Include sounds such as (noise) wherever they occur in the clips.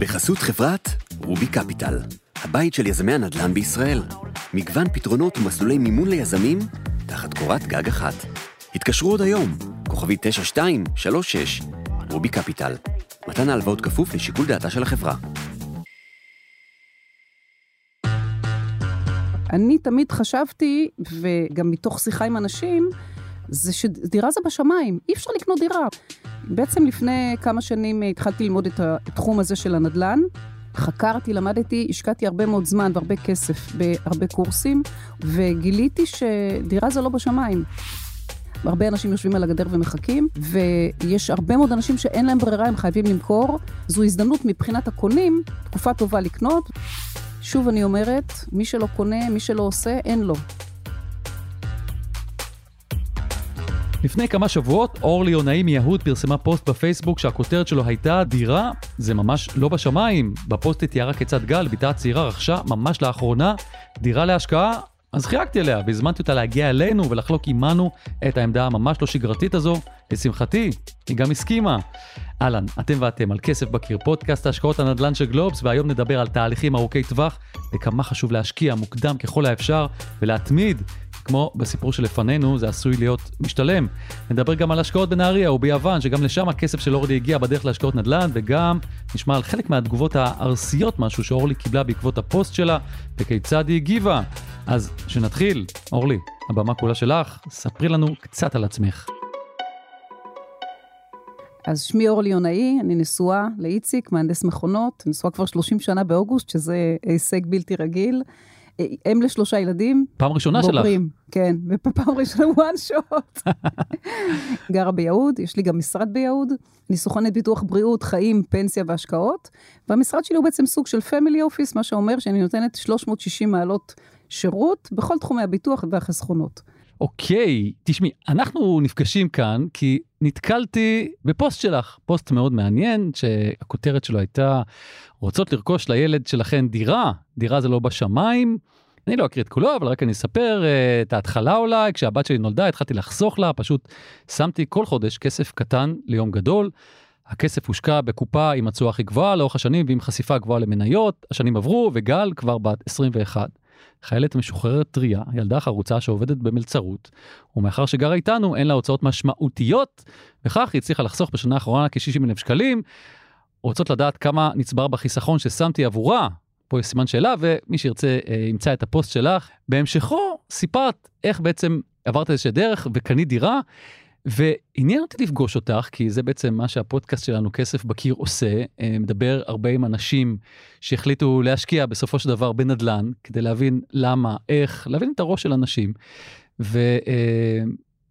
בחסות חברת רובי קפיטל, הבית של יזמי הנדל"ן בישראל. מגוון פתרונות ומסלולי מימון ליזמים תחת קורת גג אחת. התקשרו עוד היום, כוכבי 9236, רובי קפיטל. מתן ההלוואות כפוף לשיקול דעתה של החברה. אני תמיד חשבתי, וגם מתוך שיחה עם אנשים, זה שדירה זה בשמיים, אי אפשר לקנות דירה. בעצם לפני כמה שנים התחלתי ללמוד את התחום הזה של הנדל"ן. חקרתי, למדתי, השקעתי הרבה מאוד זמן והרבה כסף בהרבה קורסים, וגיליתי שדירה זה לא בשמיים. הרבה אנשים יושבים על הגדר ומחכים, ויש הרבה מאוד אנשים שאין להם ברירה, הם חייבים למכור. זו הזדמנות מבחינת הקונים, תקופה טובה לקנות. שוב אני אומרת, מי שלא קונה, מי שלא עושה, אין לו. לפני כמה שבועות, אורלי יונאי מיהוד פרסמה פוסט בפייסבוק שהכותרת שלו הייתה דירה, זה ממש לא בשמיים. בפוסט היא תיארה כיצד גל, בתה הצעירה, רכשה ממש לאחרונה דירה להשקעה, אז חייגתי אליה והזמנתי אותה להגיע אלינו ולחלוק עמנו את העובדה הממש לא שגרתית הזו. לשמחתי, היא גם הסכימה. אהלן, אתם ואתם על כסף בקיר, פודקאסט ההשקעות הנדל"ן של גלובס, והיום נדבר על תהליכים ארוכי טווח וכמה חשוב להשקיע מוקדם ככל האפשר ולהתמיד כמו בסיפור שלפנינו, זה עשוי להיות משתלם. נדבר גם על השקעות בנהריה וביוון, שגם לשם הכסף של אורלי הגיע בדרך להשקעות נדל"ן, וגם נשמע על חלק מהתגובות הארסיות, משהו שאורלי קיבלה בעקבות הפוסט שלה, וכיצד היא הגיבה. אז שנתחיל, אורלי, הבמה כולה שלך, ספרי לנו קצת על עצמך. אז שמי אורלי יונאי, אני נשואה לאיציק, מהנדס מכונות, נשואה כבר 30 שנה באוגוסט, שזה הישג בלתי רגיל. אם לשלושה ילדים. פעם ראשונה בוגרים, שלך. כן, ופעם ראשונה one shot. (laughs) גרה ביהוד, יש לי גם משרד ביהוד. אני סוכנת ביטוח בריאות, חיים, פנסיה והשקעות. והמשרד שלי הוא בעצם סוג של family office, מה שאומר שאני נותנת 360 מעלות שירות בכל תחומי הביטוח והחסכונות. אוקיי, תשמעי, אנחנו נפגשים כאן כי נתקלתי בפוסט שלך, פוסט מאוד מעניין, שהכותרת שלו הייתה, רוצות לרכוש לילד שלכן דירה, דירה זה לא בשמיים. אני לא אקריא את כולו, אבל רק אני אספר uh, את ההתחלה אולי, כשהבת שלי נולדה התחלתי לחסוך לה, פשוט שמתי כל חודש כסף קטן ליום גדול. הכסף הושקע בקופה עם התשואה הכי גבוהה לאורך השנים ועם חשיפה גבוהה למניות, השנים עברו וגל כבר בת 21. חיילת משוחררת טריה, ילדה חרוצה שעובדת במלצרות, ומאחר שגרה איתנו אין לה הוצאות משמעותיות, וכך היא הצליחה לחסוך בשנה האחרונה כ-60 אלף שקלים. רוצות לדעת כמה נצבר בחיסכון ששמתי עבורה, פה יש סימן שאלה, ומי שירצה אה, ימצא את הפוסט שלך. בהמשכו סיפרת איך בעצם עברת איזושהי דרך וקנית דירה, ועניין אותי לפגוש אותך, כי זה בעצם מה שהפודקאסט שלנו, כסף בקיר, עושה. אה, מדבר הרבה עם אנשים שהחליטו להשקיע בסופו של דבר בנדל"ן, כדי להבין למה, איך, להבין את הראש של אנשים. ו, אה,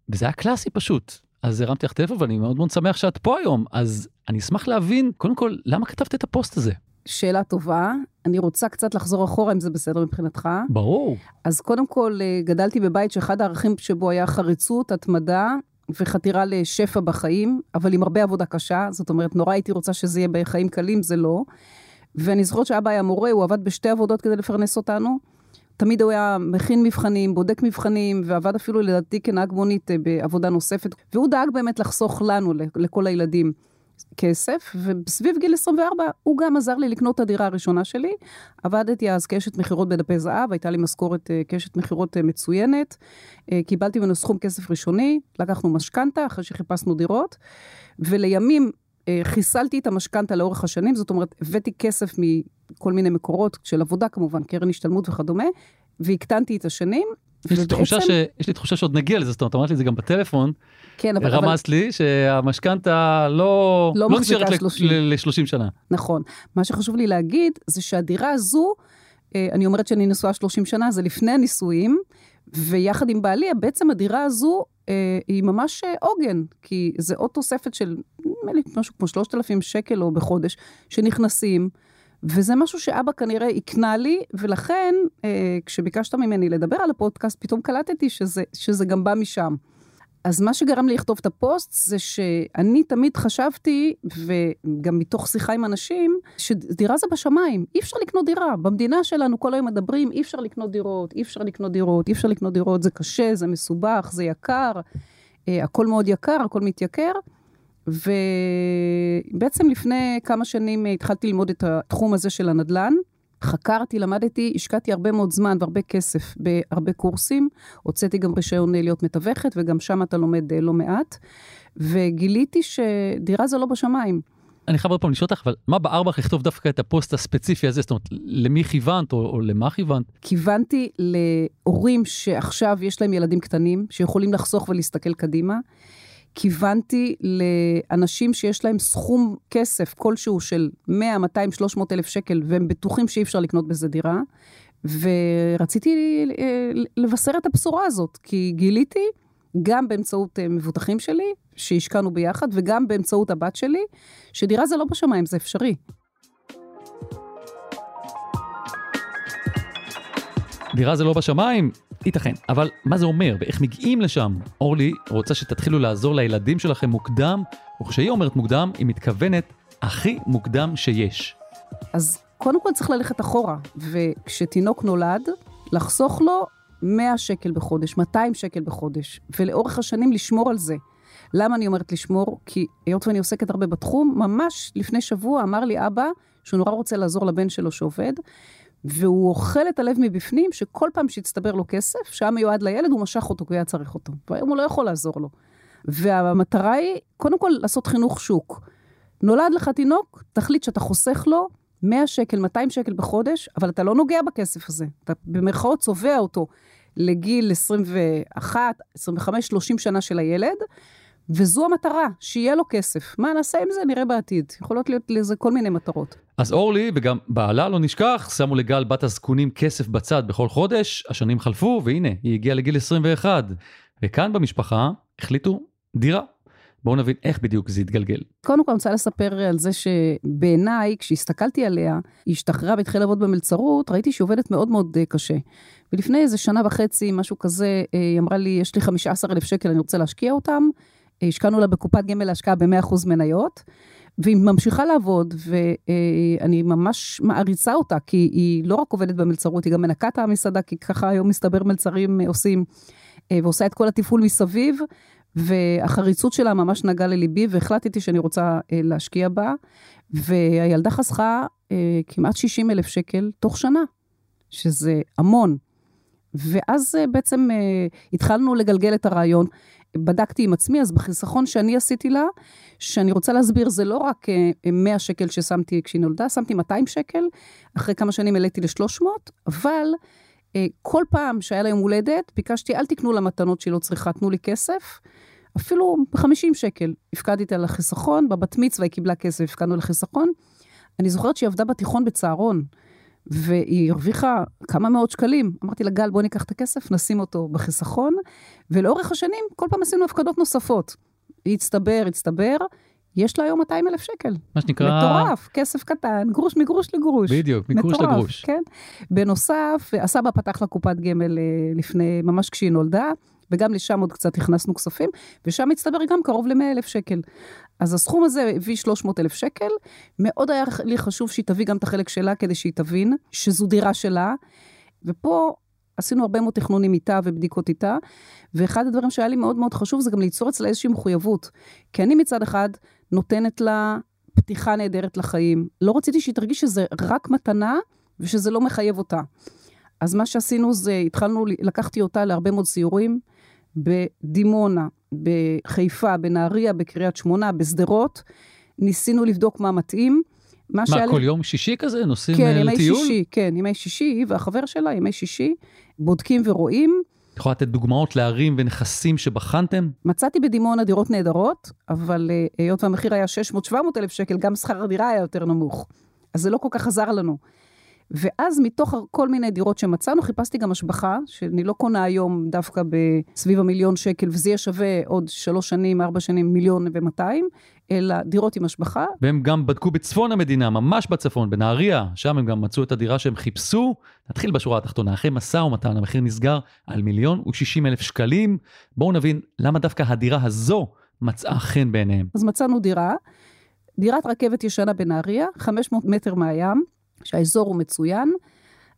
וזה היה קלאסי פשוט. אז הרמתי לך טלפון ואני מאוד מאוד שמח שאת פה היום. אז אני אשמח להבין, קודם כל, למה כתבת את הפוסט הזה? שאלה טובה. אני רוצה קצת לחזור אחורה, אם זה בסדר מבחינתך. ברור. אז קודם כל, אה, גדלתי בבית שאחד הערכים שבו היה חריצות, התמדה וחתירה לשפע בחיים, אבל עם הרבה עבודה קשה. זאת אומרת, נורא הייתי רוצה שזה יהיה בחיים קלים, זה לא. ואני זוכרת שאבא היה מורה, הוא עבד בשתי עבודות כדי לפרנס אותנו. תמיד הוא היה מכין מבחנים, בודק מבחנים, ועבד אפילו לדעתי כנהג מונית אה, בעבודה נוספת. והוא דאג באמת לחסוך לנו, לכל הילדים. כסף, וסביב גיל 24 הוא גם עזר לי לקנות את הדירה הראשונה שלי. עבדתי אז כאשת מכירות בדפי זהב, הייתה לי משכורת אה, כאשת מכירות אה, מצוינת. אה, קיבלתי ממנו סכום כסף ראשוני, לקחנו משכנתה אחרי שחיפשנו דירות, ולימים חיסלתי את המשכנתה לאורך השנים, זאת אומרת, הבאתי כסף מכל מיני מקורות של עבודה כמובן, קרן השתלמות וכדומה, והקטנתי את השנים, יש לי, תחושה ש... יש לי תחושה שעוד נגיע לזה, זאת אומרת, אמרת לי את זה גם בטלפון. כן, אבל... רמזת לי שהמשכנתה לא, לא, לא נשארת ל-30 שנה. נכון. מה שחשוב לי להגיד, זה שהדירה הזו, אה, אני אומרת שאני נשואה 30 שנה, זה לפני הנישואים, ויחד עם בעלי, בעצם הדירה הזו אה, היא ממש אה, עוגן, כי זה עוד תוספת של, נדמה לי, משהו כמו 3,000 שקל או בחודש, שנכנסים. וזה משהו שאבא כנראה הקנה לי, ולכן אה, כשביקשת ממני לדבר על הפודקאסט, פתאום קלטתי שזה, שזה גם בא משם. אז מה שגרם לי לכתוב את הפוסט זה שאני תמיד חשבתי, וגם מתוך שיחה עם אנשים, שדירה זה בשמיים, אי אפשר לקנות דירה. במדינה שלנו כל היום מדברים, אי אפשר לקנות דירות, אי אפשר לקנות דירות, אי אפשר לקנות דירות, זה קשה, זה מסובך, זה יקר, אה, הכל מאוד יקר, הכל מתייקר. ובעצם לפני כמה שנים התחלתי ללמוד את התחום הזה של הנדל"ן. חקרתי, למדתי, השקעתי הרבה מאוד זמן והרבה כסף בהרבה קורסים. הוצאתי גם רישיון להיות מתווכת, וגם שם אתה לומד לא מעט. וגיליתי שדירה זה לא בשמיים. אני חייב עוד פעם לשאול אותך, אבל מה בער בך לכתוב דווקא את הפוסט הספציפי הזה? זאת אומרת, למי כיוונת או, או למה כיוונת? כיוונתי להורים שעכשיו יש להם ילדים קטנים, שיכולים לחסוך ולהסתכל קדימה. כיוונתי לאנשים שיש להם סכום כסף כלשהו של 100, 200, 300 אלף שקל, והם בטוחים שאי אפשר לקנות בזה דירה. ורציתי אה, לבשר את הבשורה הזאת, כי גיליתי גם באמצעות אה, מבוטחים שלי, שהשקענו ביחד, וגם באמצעות הבת שלי, שדירה זה לא בשמיים, זה אפשרי. דירה זה לא בשמיים? ייתכן, אבל מה זה אומר ואיך מגיעים לשם? אורלי רוצה שתתחילו לעזור לילדים שלכם מוקדם, וכשהיא אומרת מוקדם, היא מתכוונת הכי מוקדם שיש. אז קודם כל צריך ללכת אחורה, וכשתינוק נולד, לחסוך לו 100 שקל בחודש, 200 שקל בחודש, ולאורך השנים לשמור על זה. למה אני אומרת לשמור? כי היות ואני עוסקת הרבה בתחום, ממש לפני שבוע אמר לי אבא שהוא נורא רוצה לעזור לבן שלו שעובד, והוא אוכל את הלב מבפנים, שכל פעם שהצטבר לו כסף, שהיה מיועד לילד, הוא משך אותו כי היה צריך אותו. והיום הוא לא יכול לעזור לו. והמטרה היא, קודם כל, לעשות חינוך שוק. נולד לך תינוק, תחליט שאתה חוסך לו 100 שקל, 200 שקל בחודש, אבל אתה לא נוגע בכסף הזה. אתה במרכאות צובע אותו לגיל 21, 25, 30 שנה של הילד, וזו המטרה, שיהיה לו כסף. מה נעשה עם זה? נראה בעתיד. יכולות להיות לזה כל מיני מטרות. אז אורלי וגם בעלה, לא נשכח, שמו לגל בת הזקונים כסף בצד בכל חודש, השנים חלפו, והנה, היא הגיעה לגיל 21. וכאן במשפחה החליטו דירה. בואו נבין איך בדיוק זה התגלגל. קודם כל אני רוצה לספר על זה שבעיניי, כשהסתכלתי עליה, היא השתחררה והתחילה לעבוד במלצרות, ראיתי שהיא עובדת מאוד מאוד אה, קשה. ולפני איזה שנה וחצי, משהו כזה, אה, היא אמרה לי, יש לי 15,000 שקל, אני רוצה להשקיע אותם. אה, השקענו לה בקופת גמל להשקעה ב-100% מניות. והיא ממשיכה לעבוד, ואני ממש מעריצה אותה, כי היא לא רק עובדת במלצרות, היא גם מנקה את המסעדה, כי ככה היום מסתבר מלצרים עושים, ועושה את כל התפעול מסביב, והחריצות שלה ממש נגעה לליבי, והחלטתי שאני רוצה אה, להשקיע בה, והילדה חסכה אה, כמעט 60 אלף שקל תוך שנה, שזה המון. ואז אה, בעצם התחלנו לגלגל את הרעיון. בדקתי עם עצמי, אז בחיסכון שאני עשיתי לה, שאני רוצה להסביר, זה לא רק 100 שקל ששמתי כשהיא נולדה, שמתי 200 שקל, אחרי כמה שנים העליתי ל-300, אבל כל פעם שהיה לה יום הולדת, ביקשתי, אל תקנו לה מתנות שהיא לא צריכה, תנו לי כסף. אפילו ב-50 שקל. הפקדתי על החיסכון, בבת מצווה היא קיבלה כסף, הפקדנו לחיסכון. אני זוכרת שהיא עבדה בתיכון בצהרון, והיא הרוויחה כמה מאות שקלים. אמרתי לה, גל, בוא ניקח את הכסף, נשים אותו בחיסכון, ולאורך השנים, כל פעם עשינו הפקדות נוספות. הצטבר, הצטבר, יש לה היום 200 אלף שקל. מה שנקרא... מטורף, כסף קטן, גרוש מגרוש לגרוש. בדיוק, מגרוש מטורף, לגרוש. כן. בנוסף, הסבא פתח לה קופת גמל אה, לפני, ממש כשהיא נולדה, וגם לשם עוד קצת הכנסנו כספים, ושם הצטבר גם קרוב ל-100 אלף שקל. אז הסכום הזה הביא 300 אלף שקל. מאוד היה לי חשוב שהיא תביא גם את החלק שלה, כדי שהיא תבין שזו דירה שלה. ופה עשינו הרבה מאוד תכנונים איתה ובדיקות איתה, ואחד הדברים שהיה לי מאוד מאוד חשוב זה גם ליצור אצלה איזושהי מחויבות. כי אני מצד אחד נותנת לה פתיחה נהדרת לחיים. לא רציתי שהיא תרגיש שזה רק מתנה ושזה לא מחייב אותה. אז מה שעשינו זה, התחלנו, לקחתי אותה להרבה מאוד סיורים, בדימונה, בחיפה, בנהריה, בקריית שמונה, בשדרות. ניסינו לבדוק מה מתאים. מה, מה כל לי... יום שישי כזה? נוסעים כן, לטיול? כן, ימי שישי, כן, ימי שישי, היא והחבר שלה, ימי שישי, בודקים ורואים. את יכולה לתת דוגמאות לערים ונכסים שבחנתם? מצאתי בדימונה דירות נהדרות, אבל אה, היות והמחיר היה 600-700 אלף שקל, גם שכר הדירה היה יותר נמוך. אז זה לא כל כך עזר לנו. ואז מתוך כל מיני דירות שמצאנו, חיפשתי גם השבחה, שאני לא קונה היום דווקא בסביב המיליון שקל, וזה יהיה שווה עוד שלוש שנים, ארבע שנים, מיליון ומאתיים, אלא דירות עם השבחה. והם גם בדקו בצפון המדינה, ממש בצפון, בנהריה, שם הם גם מצאו את הדירה שהם חיפשו. נתחיל בשורה התחתונה, אחרי משא ומתן, המחיר נסגר על מיליון ושישים אלף שקלים. בואו נבין למה דווקא הדירה הזו מצאה חן בעיניהם. אז מצאנו דירה, דירת רכבת ישנה בנהריה, 500 מטר מהים. שהאזור הוא מצוין.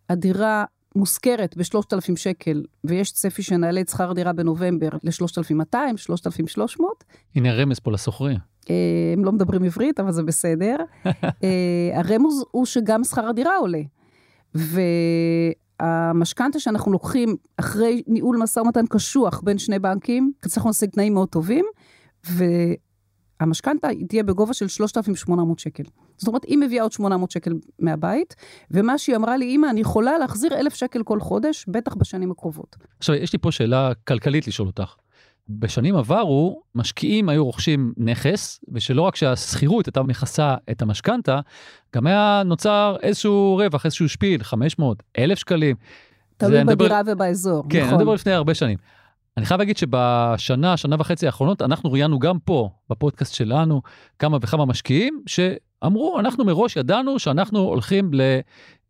הדירה מושכרת ב-3,000 שקל, ויש צפי שנעלה את שכר הדירה בנובמבר ל-3,200, 3,300. הנה הרמז פה לסוחרים. אה, הם לא מדברים עברית, אבל זה בסדר. (laughs) אה, הרמז הוא שגם שכר הדירה עולה. והמשכנתה שאנחנו לוקחים אחרי ניהול משא ומתן קשוח בין שני בנקים, הצלחנו להשיג תנאים מאוד טובים, והמשכנתה תהיה בגובה של 3,800 שקל. זאת אומרת, היא מביאה עוד 800 שקל מהבית, ומה שהיא אמרה לי, אמא, אני יכולה להחזיר 1,000 שקל כל חודש, בטח בשנים הקרובות. עכשיו, יש לי פה שאלה כלכלית לשאול אותך. בשנים עברו, משקיעים היו רוכשים נכס, ושלא רק שהשכירות הייתה מכסה את המשכנתה, גם היה נוצר איזשהו רווח, איזשהו שפיל, 500, 1,000 שקלים. תלוי בדירה ובאזור, כן, נכון. אני מדבר לפני הרבה שנים. אני חייב להגיד שבשנה, שנה וחצי האחרונות, אנחנו ראיינו גם פה, בפודקאסט שלנו, כמה וכמה משקיעים, שאמרו, אנחנו מראש ידענו שאנחנו הולכים ל...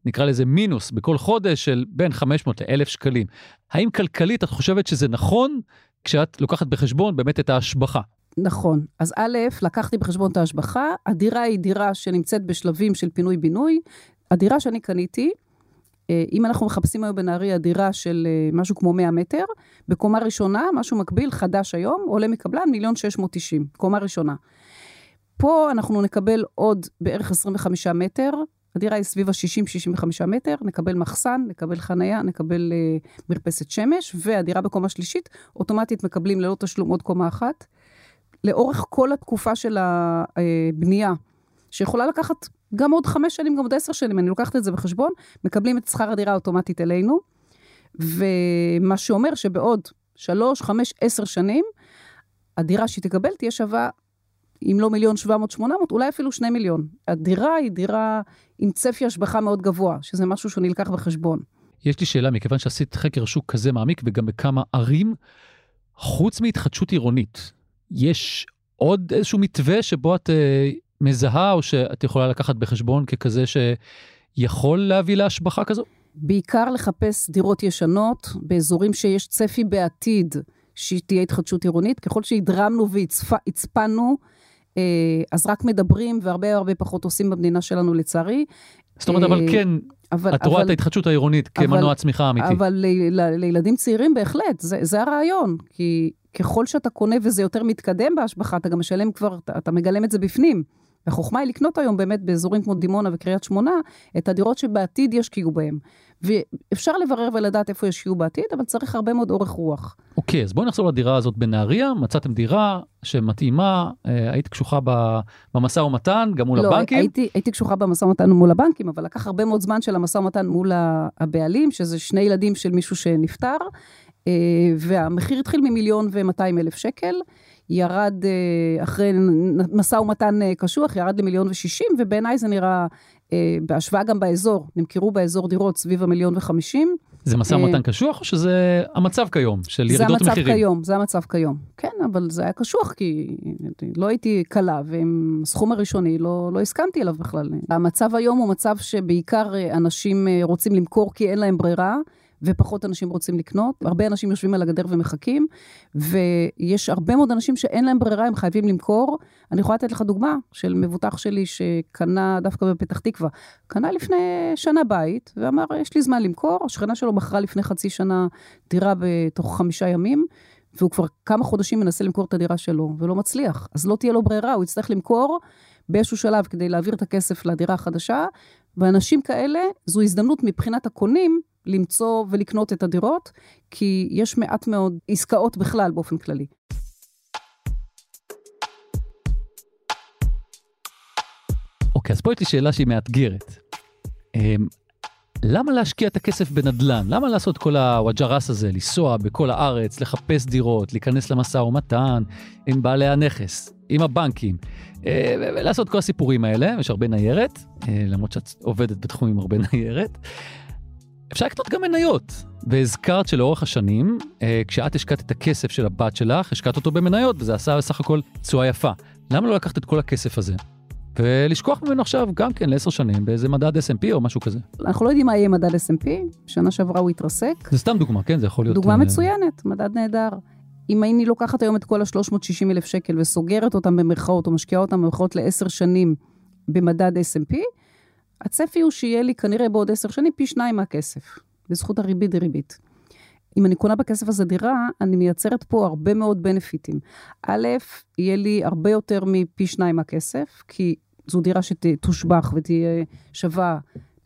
נקרא לזה מינוס בכל חודש של בין 500 ל-1,000 שקלים. האם כלכלית את חושבת שזה נכון כשאת לוקחת בחשבון באמת את ההשבחה? נכון. אז א', לקחתי בחשבון את ההשבחה, הדירה היא דירה שנמצאת בשלבים של פינוי-בינוי. הדירה שאני קניתי, אם אנחנו מחפשים היום בנהריה דירה של אה, משהו כמו 100 מטר, בקומה ראשונה, משהו מקביל, חדש היום, עולה מקבלן מיליון 690, קומה ראשונה. פה אנחנו נקבל עוד בערך 25 מטר, הדירה היא סביב ה-60-65 מטר, נקבל מחסן, נקבל חנייה, נקבל uh, מרפסת שמש, והדירה בקומה שלישית, אוטומטית מקבלים ללא תשלום עוד קומה אחת. לאורך כל התקופה של הבנייה, שיכולה לקחת גם עוד חמש שנים, גם עוד עשר שנים, אני לוקחת את זה בחשבון, מקבלים את שכר הדירה אוטומטית אלינו, ומה שאומר שבעוד שלוש, חמש, עשר שנים, הדירה שהיא תקבל תהיה שווה אם לא מיליון 700-800, אולי אפילו שני מיליון. הדירה היא דירה עם צפי השבחה מאוד גבוה, שזה משהו שנלקח בחשבון. יש לי שאלה, מכיוון שעשית חקר שוק כזה מעמיק וגם בכמה ערים, חוץ מהתחדשות עירונית, יש עוד איזשהו מתווה שבו את uh, מזהה או שאת יכולה לקחת בחשבון ככזה שיכול להביא להשבחה כזו? בעיקר לחפש דירות ישנות באזורים שיש צפי בעתיד שתהיה התחדשות עירונית. ככל שהדרמנו והצפנו, אה, אז רק מדברים והרבה הרבה פחות עושים במדינה שלנו לצערי. זאת אומרת, אבל כן, אבל, את רואה אבל, את ההתחדשות העירונית כמנוע צמיחה אמיתי. אבל ל, ל, לילדים צעירים בהחלט, זה, זה הרעיון. כי ככל שאתה קונה וזה יותר מתקדם בהשבחה, אתה גם משלם כבר, אתה, אתה מגלם את זה בפנים. החוכמה היא לקנות היום באמת באזורים כמו דימונה וקריית שמונה, את הדירות שבעתיד ישקיעו בהם. ואפשר לברר ולדעת איפה ישקיעו בעתיד, אבל צריך הרבה מאוד אורך רוח. אוקיי, okay, אז בואי נחזור לדירה הזאת בנהריה, מצאתם דירה שמתאימה, אה, היית קשוחה במשא ומתן, גם מול לא, הבנקים? לא, הייתי, הייתי קשוחה במשא ומתן מול הבנקים, אבל לקח הרבה מאוד זמן של המשא ומתן מול הבעלים, שזה שני ילדים של מישהו שנפטר, אה, והמחיר התחיל ממיליון ומאתיים אלף שקל. ירד אה, אחרי משא ומתן קשוח, ירד למיליון ושישים, ובעיניי זה נראה אה, בהשוואה גם באזור, נמכרו באזור דירות סביב המיליון וחמישים. זה משא ומתן אה, קשוח או שזה המצב כיום, של ירידות מחירים? זה המצב כיום, זה המצב כיום. כן, אבל זה היה קשוח כי לא הייתי קלה, ועם הסכום הראשוני לא, לא הסכמתי אליו בכלל. המצב היום הוא מצב שבעיקר אה, אנשים רוצים למכור כי אין להם ברירה. ופחות אנשים רוצים לקנות. הרבה אנשים יושבים על הגדר ומחכים, ויש הרבה מאוד אנשים שאין להם ברירה, הם חייבים למכור. אני יכולה לתת לך דוגמה של מבוטח שלי שקנה דווקא בפתח תקווה. קנה לפני שנה בית, ואמר, יש לי זמן למכור. השכנה שלו מכרה לפני חצי שנה דירה בתוך חמישה ימים. והוא כבר כמה חודשים מנסה למכור את הדירה שלו, ולא מצליח. אז לא תהיה לו ברירה, הוא יצטרך למכור באיזשהו שלב כדי להעביר את הכסף לדירה החדשה, ואנשים כאלה, זו הזדמנות מבחינת הקונים למצוא ולקנות את הדירות, כי יש מעט מאוד עסקאות בכלל באופן כללי. אוקיי, אז פה יש לי שאלה שהיא מאתגרת. אמ, למה להשקיע את הכסף בנדל"ן? למה לעשות כל הוואג'רס הזה, לנסוע בכל הארץ, לחפש דירות, להיכנס למשא ומתן עם בעלי הנכס, עם הבנקים, אה, ולעשות כל הסיפורים האלה, יש הרבה ניירת, אה, למרות שאת עובדת בתחום עם הרבה (laughs) ניירת. אפשר לקנות גם מניות. והזכרת שלאורך השנים, אה, כשאת השקעת את הכסף של הבת שלך, השקעת אותו במניות, וזה עשה בסך הכל תשואה יפה. למה לא לקחת את כל הכסף הזה? ולשכוח ממנו עכשיו גם כן לעשר שנים באיזה מדד S&P או משהו כזה. אנחנו לא יודעים מה יהיה מדד S&P, שנה שעברה הוא התרסק. זה סתם דוגמה, כן? זה יכול להיות... דוגמה uh... מצוינת, מדד נהדר. אם אני לוקחת היום את כל ה-360 אלף שקל וסוגרת אותם במרכאות, או משקיעה אותם במרכאות לעשר שנים במדד S&P, הצפי הוא שיהיה לי כנראה בעוד עשר שנים פי שניים מהכסף. בזכות הריבית דריבית. אם אני קונה בכסף הזה דירה, אני מייצרת פה הרבה מאוד בנפיטים. א', יהיה לי הרבה יותר מפי שניים מהכסף, כי זו דירה שתושבח ותהיה שווה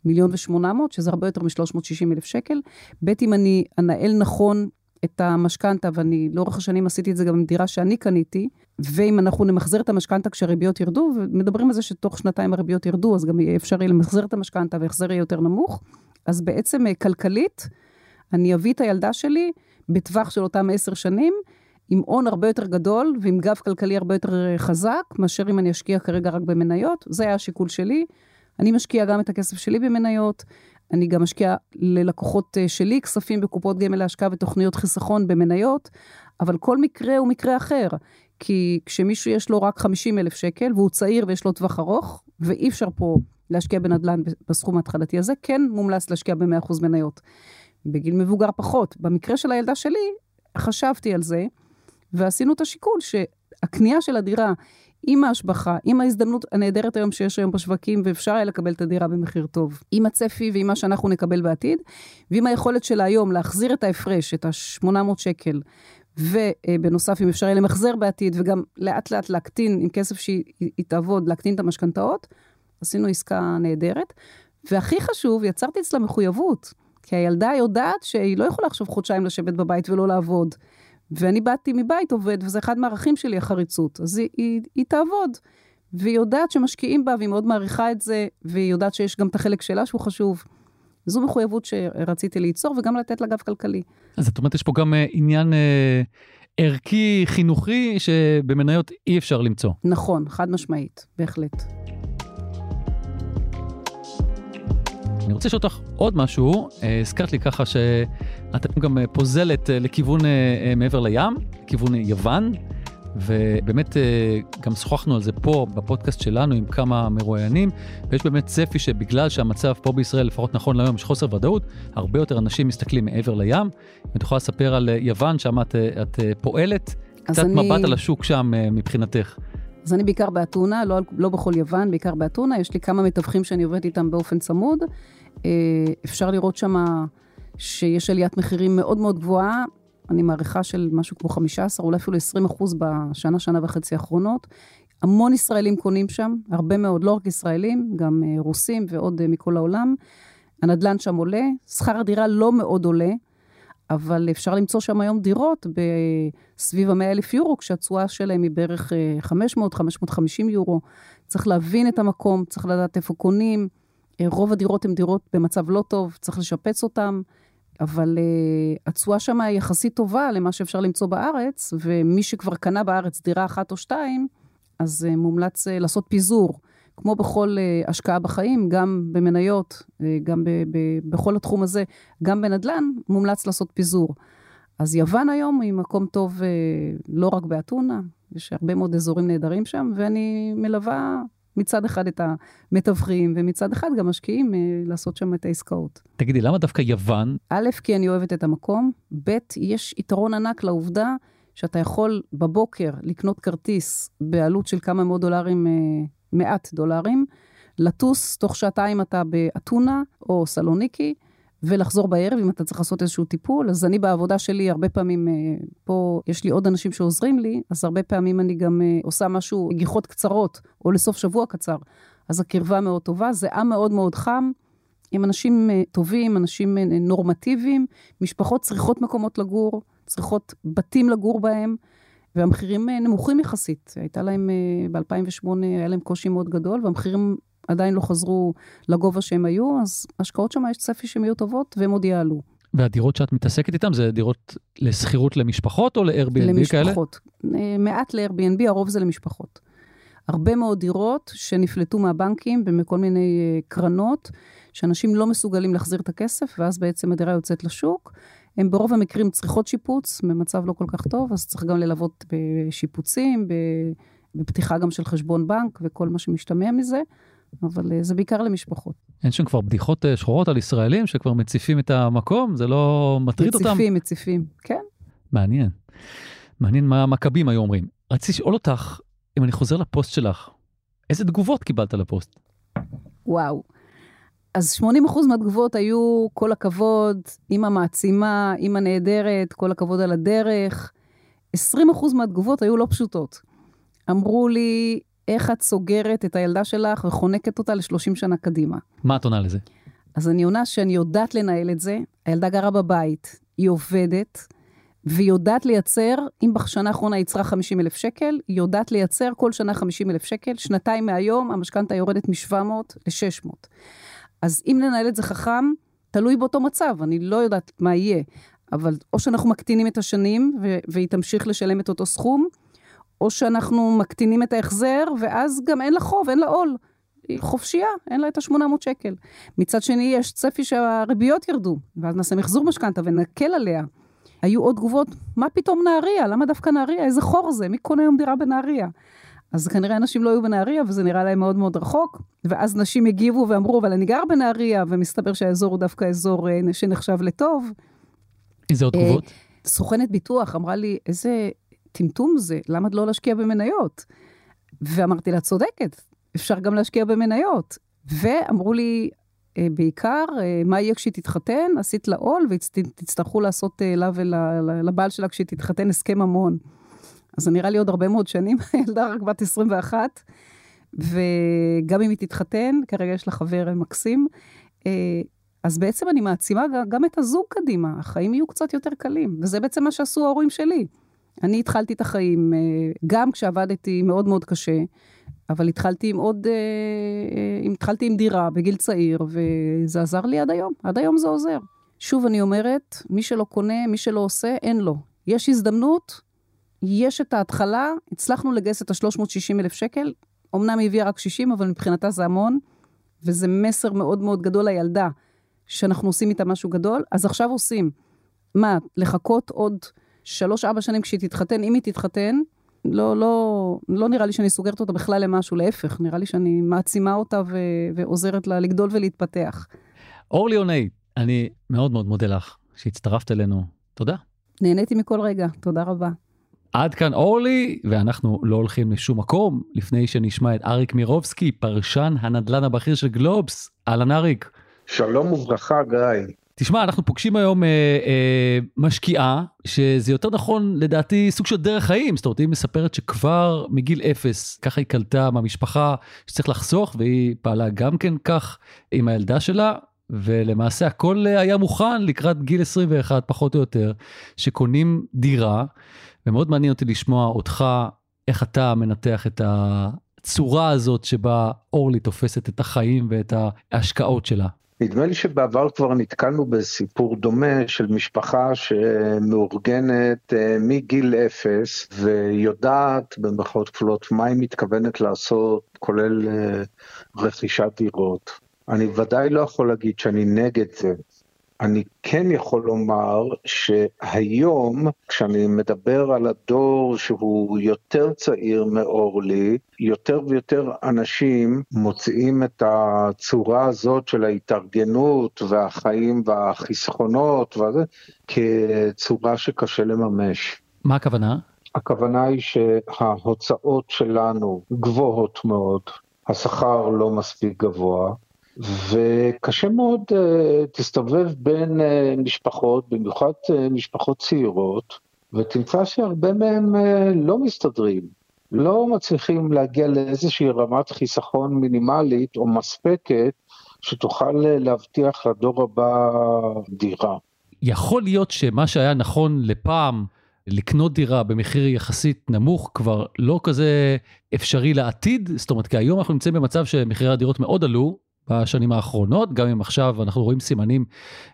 מיליון ושמונה מאות, שזה הרבה יותר מ-360 אלף שקל. ב', אם אני אנהל נכון את המשכנתה, ואני לאורך השנים עשיתי את זה גם עם דירה שאני קניתי, ואם אנחנו נמחזר את המשכנתה כשהריביות ירדו, ומדברים על זה שתוך שנתיים הריביות ירדו, אז גם יהיה אפשר יהיה למחזר את המשכנתה והחזר יהיה יותר נמוך, אז בעצם אה, כלכלית, אני אביא את הילדה שלי בטווח של אותם עשר שנים, עם הון הרבה יותר גדול ועם גב כלכלי הרבה יותר אה, חזק, מאשר אם אני אשקיע כרגע רק במניות. זה היה השיקול שלי. אני משקיע גם את הכסף שלי במניות, אני גם משקיע ללקוחות אה, שלי כספים בקופות גמל להשקעה ותוכניות חיסכון במניות, אבל כל מקרה הוא מקרה אחר. כי כשמישהו יש לו רק 50 אלף שקל והוא צעיר ויש לו טווח ארוך, ואי אפשר פה להשקיע בנדל"ן בסכום ההתחלתי הזה, כן מומלץ להשקיע ב-100% מניות. בגיל מבוגר פחות. במקרה של הילדה שלי, חשבתי על זה, ועשינו את השיקול שהקנייה של הדירה עם ההשבחה, עם ההזדמנות הנהדרת היום שיש היום בשווקים, ואפשר היה לקבל את הדירה במחיר טוב, עם הצפי ועם מה שאנחנו נקבל בעתיד, ועם היכולת שלה היום להחזיר את ההפרש, את ה-800 שקל, ובנוסף, אם אפשר יהיה למחזר בעתיד, וגם לאט לאט להקטין, עם כסף שהיא תעבוד, להקטין את המשכנתאות, עשינו עסקה נהדרת. והכי חשוב, יצרתי אצלה מחויבות. כי הילדה יודעת שהיא לא יכולה עכשיו חודשיים לשבת בבית ולא לעבוד. ואני באתי מבית עובד, וזה אחד מהערכים שלי, החריצות. אז היא, היא, היא תעבוד. והיא יודעת שמשקיעים בה, והיא מאוד מעריכה את זה, והיא יודעת שיש גם את החלק שלה שהוא חשוב. זו מחויבות שרציתי ליצור, וגם לתת לה גב כלכלי. אז את אומרת, יש פה גם uh, עניין uh, ערכי, חינוכי, שבמניות אי אפשר למצוא. נכון, חד משמעית, בהחלט. אני רוצה לשאול אותך עוד משהו, אה, הזכרת לי ככה שאת גם אה, פוזלת אה, לכיוון מעבר לים, לכיוון יוון, ובאמת גם שוחחנו על זה פה בפודקאסט שלנו עם כמה מרואיינים, ויש באמת צפי שבגלל שהמצב פה בישראל, לפחות נכון להיום, יש חוסר ודאות, הרבה יותר אנשים מסתכלים מעבר לים. את יכולה לספר על יוון, שם את, את פועלת, קצת אני... מבט על השוק שם מבחינתך. אז אני בעיקר באתונה, לא, לא בכל יוון, בעיקר באתונה. יש לי כמה מתווכים שאני עובדת איתם באופן צמוד. אה, אפשר לראות שם שיש עליית מחירים מאוד מאוד גבוהה. אני מעריכה של משהו כמו 15, אולי אפילו 20 אחוז בשנה, שנה וחצי האחרונות. המון ישראלים קונים שם, הרבה מאוד, לא רק ישראלים, גם אה, רוסים ועוד אה, מכל העולם. הנדל"ן שם עולה, שכר הדירה לא מאוד עולה. אבל אפשר למצוא שם היום דירות בסביב ה-100 אלף יורו, כשהתשואה שלהם היא בערך 500-550 אה, יורו. צריך להבין את המקום, צריך לדעת איפה קונים. רוב הדירות הן דירות במצב לא טוב, צריך לשפץ אותן, אבל uh, התשואה שם היא יחסית טובה למה שאפשר למצוא בארץ, ומי שכבר קנה בארץ דירה אחת או שתיים, אז uh, מומלץ uh, לעשות פיזור. כמו בכל uh, השקעה בחיים, גם במניות, uh, גם ב, ב, בכל התחום הזה, גם בנדל"ן, מומלץ לעשות פיזור. אז יוון היום היא מקום טוב uh, לא רק באתונה, יש הרבה מאוד אזורים נהדרים שם, ואני מלווה מצד אחד את המתווכים, ומצד אחד גם משקיעים uh, לעשות שם את העסקאות. תגידי, למה דווקא יוון? א', כי אני אוהבת את המקום, ב', יש יתרון ענק לעובדה שאתה יכול בבוקר לקנות כרטיס בעלות של כמה מאות דולרים uh, מעט דולרים, לטוס תוך שעתיים אתה באתונה או סלוניקי, ולחזור בערב אם אתה צריך לעשות איזשהו טיפול. אז אני בעבודה שלי, הרבה פעמים, אה, פה יש לי עוד אנשים שעוזרים לי, אז הרבה פעמים אני גם אה, עושה משהו, גיחות קצרות, או לסוף שבוע קצר. אז הקרבה מאוד טובה, זה עם מאוד מאוד חם, עם אנשים אה, טובים, אנשים נורמטיביים, משפחות צריכות מקומות לגור, צריכות בתים לגור בהם. והמחירים נמוכים יחסית. הייתה להם, אה, ב-2008 היה להם קושי מאוד גדול, והמחירים עדיין לא חזרו לגובה שהם היו, אז השקעות שם יש צפי שהן יהיו טובות, והם עוד יעלו. והדירות שאת מתעסקת איתן זה דירות לשכירות למשפחות או ל-Airbnb למשפחות. כאלה? למשפחות. מעט ל-Airbnb, הרוב זה למשפחות. הרבה מאוד דירות שנפלטו מהבנקים ומכל מיני אה, קרנות, שאנשים לא מסוגלים להחזיר את הכסף, ואז בעצם הדירה יוצאת לשוק. הן ברוב המקרים צריכות שיפוץ, במצב לא כל כך טוב, אז צריך גם ללוות בשיפוצים, בפתיחה גם של חשבון בנק וכל מה שמשתמע מזה, אבל אה, זה בעיקר למשפחות. אין שם כבר בדיחות אה, שחורות על ישראלים שכבר מציפים את המקום? זה לא מטריד מציפים, אותם? מציפים, מציפים, כן. מעניין. מעניין מה המכבים היו אומרים. רציתי לשאול אותך, אם אני חוזר לפוסט שלך, איזה תגובות קיבלת לפוסט? וואו. אז 80% מהתגובות היו כל הכבוד, אימא מעצימה, אימא נהדרת, כל הכבוד על הדרך. 20% מהתגובות היו לא פשוטות. אמרו לי, איך את סוגרת את הילדה שלך וחונקת אותה ל-30 שנה קדימה. מה את עונה לזה? אז אני עונה שאני יודעת לנהל את זה, הילדה גרה בבית, היא עובדת, והיא יודעת לייצר, אם בשנה האחרונה היא יצרה 50 אלף שקל, היא יודעת לייצר כל שנה 50 אלף שקל, שנתיים מהיום המשכנתה יורדת מ-700 ל-600. אז אם ננהל את זה חכם, תלוי באותו מצב, אני לא יודעת מה יהיה, אבל או שאנחנו מקטינים את השנים והיא תמשיך לשלם את אותו סכום, או שאנחנו מקטינים את ההחזר, ואז גם אין לה חוב, אין לה עול. היא חופשייה, אין לה את ה-800 שקל. מצד שני, יש צפי שהריביות ירדו, ואז נעשה מחזור משכנתה ונקל עליה. היו עוד תגובות, מה פתאום נהריה? למה דווקא נהריה? איזה חור זה? מי קונה היום דירה בנהריה? אז כנראה אנשים לא היו בנהריה, וזה נראה להם מאוד מאוד רחוק. ואז נשים הגיבו ואמרו, אבל אני גר בנהריה, ומסתבר שהאזור הוא דווקא אזור אה, שנחשב לטוב. איזה עוד תגובות? סוכנת ביטוח אמרה לי, איזה טמטום זה, למה לא להשקיע במניות? ואמרתי לה, צודקת, אפשר גם להשקיע במניות. ואמרו לי, אה, בעיקר, אה, מה יהיה כשהיא תתחתן? עשית לה עול, ותצטרכו לעשות לה ולבעל שלה כשהיא תתחתן הסכם ממון. אז זה נראה לי עוד הרבה מאוד שנים, (laughs) הילדה רק בת 21, וגם אם היא תתחתן, כרגע יש לה חבר מקסים, אה, אז בעצם אני מעצימה גם את הזוג קדימה, החיים יהיו קצת יותר קלים, וזה בעצם מה שעשו ההורים שלי. אני התחלתי את החיים, אה, גם כשעבדתי מאוד מאוד קשה, אבל התחלתי עם עוד, אה, התחלתי עם דירה בגיל צעיר, וזה עזר לי עד היום, עד היום זה עוזר. שוב אני אומרת, מי שלא קונה, מי שלא עושה, אין לו. יש הזדמנות, יש את ההתחלה, הצלחנו לגייס את ה-360 אלף שקל, אמנם היא הביאה רק 60, אבל מבחינתה זה המון, וזה מסר מאוד מאוד גדול לילדה, שאנחנו עושים איתה משהו גדול, אז עכשיו עושים. מה, לחכות עוד שלוש-ארבע שנים כשהיא תתחתן, אם היא תתחתן, לא, לא, לא נראה לי שאני סוגרת אותה בכלל למשהו, להפך, נראה לי שאני מעצימה אותה ו- ועוזרת לה לגדול ולהתפתח. אורלי עוני, אני מאוד מאוד מודה לך שהצטרפת אלינו. תודה. נהניתי מכל רגע, תודה רבה. עד כאן אורלי, ואנחנו לא הולכים לשום מקום לפני שנשמע את אריק מירובסקי, פרשן הנדל"ן הבכיר של גלובס. אהלן אריק. שלום וברכה, גיא. תשמע, אנחנו פוגשים היום אה, אה, משקיעה, שזה יותר נכון לדעתי סוג של דרך חיים, זאת אומרת, היא מספרת שכבר מגיל אפס, ככה היא קלטה מהמשפחה שצריך לחסוך, והיא פעלה גם כן כך עם הילדה שלה, ולמעשה הכל היה מוכן לקראת גיל 21 פחות או יותר, שקונים דירה. ומאוד מעניין אותי לשמוע אותך, איך אתה מנתח את הצורה הזאת שבה אורלי תופסת את החיים ואת ההשקעות שלה. נדמה לי שבעבר כבר נתקלנו בסיפור דומה של משפחה שמאורגנת אה, מגיל אפס ויודעת במרכאות כפולות מה היא מתכוונת לעשות, כולל אה, רכישת דירות. אני ודאי לא יכול להגיד שאני נגד זה. אני כן יכול לומר שהיום, כשאני מדבר על הדור שהוא יותר צעיר מאורלי, יותר ויותר אנשים מוצאים את הצורה הזאת של ההתארגנות והחיים והחסכונות וזה, כצורה שקשה לממש. מה הכוונה? הכוונה היא שההוצאות שלנו גבוהות מאוד, השכר לא מספיק גבוה, וקשה מאוד uh, תסתובב בין uh, משפחות, במיוחד uh, משפחות צעירות, ותמצא שהרבה מהם לא מסתדרים, לא מצליחים להגיע לאיזושהי רמת חיסכון מינימלית או מספקת שתוכל להבטיח לדור הבא דירה. יכול להיות שמה שהיה נכון לפעם, לקנות דירה במחיר יחסית נמוך כבר לא כזה אפשרי לעתיד, זאת אומרת כי היום אנחנו נמצאים במצב שמחירי הדירות מאוד עלו, בשנים האחרונות, גם אם עכשיו אנחנו רואים סימנים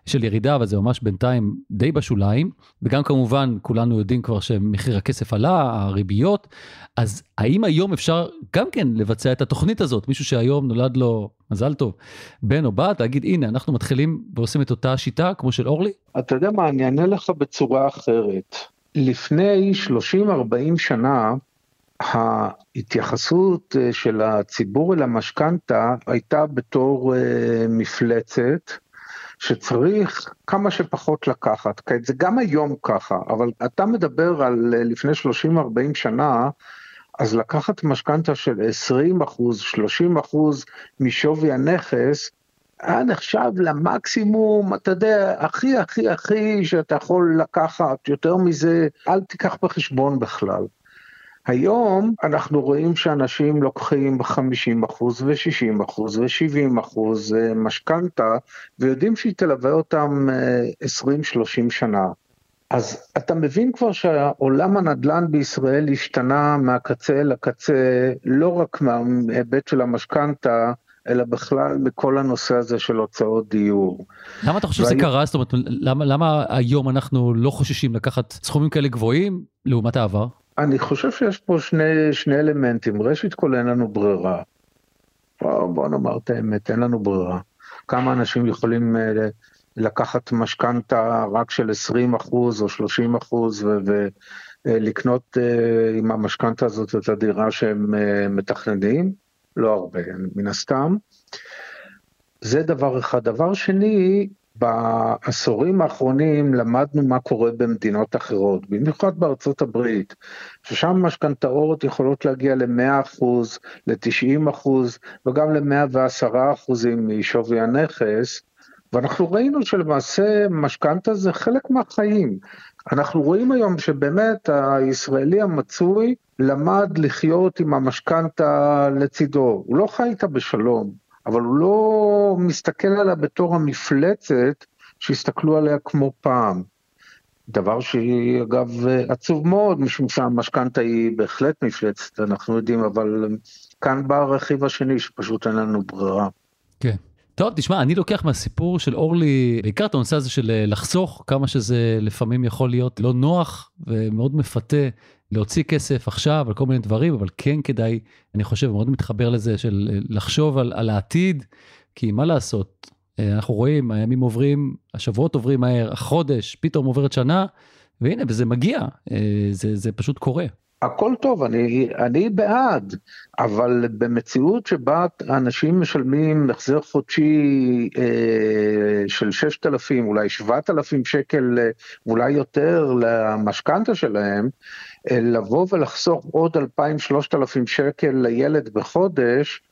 של ירידה, אבל זה ממש בינתיים די בשוליים, וגם כמובן כולנו יודעים כבר שמחיר הכסף עלה, הריביות, אז האם היום אפשר גם כן לבצע את התוכנית הזאת, מישהו שהיום נולד לו, מזל טוב, בן או בת, להגיד הנה אנחנו מתחילים ועושים את אותה שיטה כמו של אורלי? אתה יודע מה, אני אענה לך בצורה אחרת. לפני 30-40 שנה, ההתייחסות אה, של הציבור אל המשכנתה הייתה בתור אה, מפלצת שצריך כמה שפחות לקחת, כעת זה גם היום ככה, אבל אתה מדבר על אה, לפני 30-40 שנה, אז לקחת משכנתה של 20 אחוז, 30 אחוז משווי הנכס, היה נחשב למקסימום, אתה יודע, הכי הכי הכי שאתה יכול לקחת, יותר מזה, אל תיקח בחשבון בכלל. היום אנחנו רואים שאנשים לוקחים 50 אחוז ו-60 אחוז ו-70 אחוז אה, משכנתה, ויודעים שהיא תלווה אותם 20-30 אה, שנה. אז אתה מבין כבר שהעולם הנדל"ן בישראל השתנה מהקצה לקצה, לא רק מההיבט של המשכנתה, אלא בכלל בכל הנושא הזה של הוצאות דיור. למה אתה חושב והיום... שזה קרה? זאת אומרת, למה, למה היום אנחנו לא חוששים לקחת סכומים כאלה גבוהים לעומת העבר? אני חושב שיש פה שני, שני אלמנטים. ראשית כל אין לנו ברירה. בוא, בוא נאמר את האמת, אין לנו ברירה. כמה אנשים יכולים uh, לקחת משכנתה רק של 20 אחוז או 30 אחוז ולקנות uh, עם המשכנתה הזאת את הדירה שהם uh, מתכננים? לא הרבה, מן הסתם. זה דבר אחד. דבר שני, בעשורים האחרונים למדנו מה קורה במדינות אחרות, במיוחד בארצות הברית, ששם משכנתאות יכולות להגיע ל-100%, ל-90% וגם ל-110% משווי הנכס, ואנחנו ראינו שלמעשה משכנתה זה חלק מהחיים. אנחנו רואים היום שבאמת הישראלי המצוי למד לחיות עם המשכנתה לצידו, הוא לא חי איתה בשלום. אבל הוא לא מסתכל עליה בתור המפלצת שהסתכלו עליה כמו פעם. דבר שהיא אגב עצוב מאוד, משום שהמשכנתה היא בהחלט מפלצת, אנחנו יודעים, אבל כאן בא הרכיב השני שפשוט אין לנו ברירה. כן. טוב, תשמע, אני לוקח מהסיפור של אורלי, בעיקר את הנושא הזה של אה, לחסוך, כמה שזה לפעמים יכול להיות לא נוח ומאוד מפתה להוציא כסף עכשיו על כל מיני דברים, אבל כן כדאי, אני חושב, מאוד מתחבר לזה של אה, לחשוב על, על העתיד, כי מה לעשות, אה, אנחנו רואים, הימים עוברים, השבועות עוברים מהר, החודש, פתאום עוברת שנה, והנה, וזה מגיע, זה, זה פשוט קורה. הכל טוב, אני, אני בעד, אבל במציאות שבה אנשים משלמים החזר חודשי אה, של 6,000, אולי 7,000 שקל, אולי יותר למשכנתה שלהם, אה, לבוא ולחסוך עוד 2,000-3,000 שקל לילד בחודש,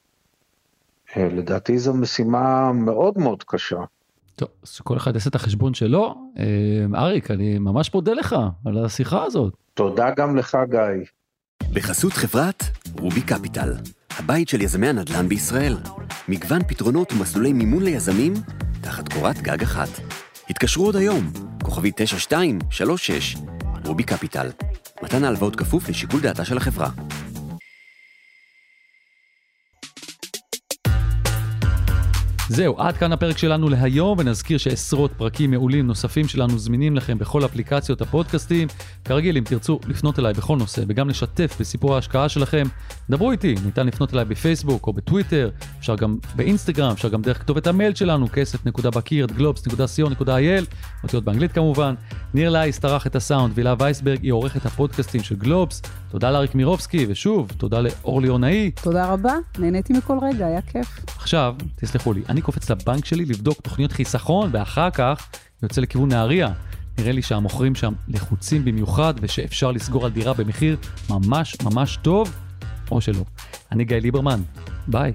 אה, לדעתי זו משימה מאוד מאוד קשה. טוב, שכל אחד יעשה את החשבון שלו. אה, אריק, אני ממש מודה לך על השיחה הזאת. תודה גם לך, גיא. בחסות חברת רובי קפיטל, הבית של יזמי הנדל"ן בישראל. מגוון פתרונות ומסלולי מימון ליזמים, תחת קורת גג אחת. התקשרו עוד היום, כוכבי 9236, רובי קפיטל. מתן ההלוואות כפוף לשיקול דעתה של החברה. זהו, עד כאן הפרק שלנו להיום, ונזכיר שעשרות פרקים מעולים נוספים שלנו זמינים לכם בכל אפליקציות הפודקאסטים. כרגיל, אם תרצו לפנות אליי בכל נושא וגם לשתף בסיפור ההשקעה שלכם, דברו איתי, ניתן לפנות אליי בפייסבוק או בטוויטר, אפשר גם באינסטגרם, אפשר גם דרך כתובת המייל שלנו, כסף.בקירד, אותיות באנגלית כמובן. ניר לייס טרח את הסאונד, וילה וייסברג היא עורכת הפודקאסטים של גלובס. תודה לאריק מירובסקי, ושוב, תודה לאורלי עונאי. תודה רבה, נהניתי מכל רגע, היה כיף. עכשיו, תסלחו לי, אני קופץ לבנק שלי לבדוק תוכניות חיסכון, ואחר כך יוצא לכיוון נהריה. נראה לי שהמוכרים שם לחוצים במיוחד, ושאפשר לסגור על דירה במחיר ממש ממש טוב, או שלא. אני גיא ליברמן, ביי.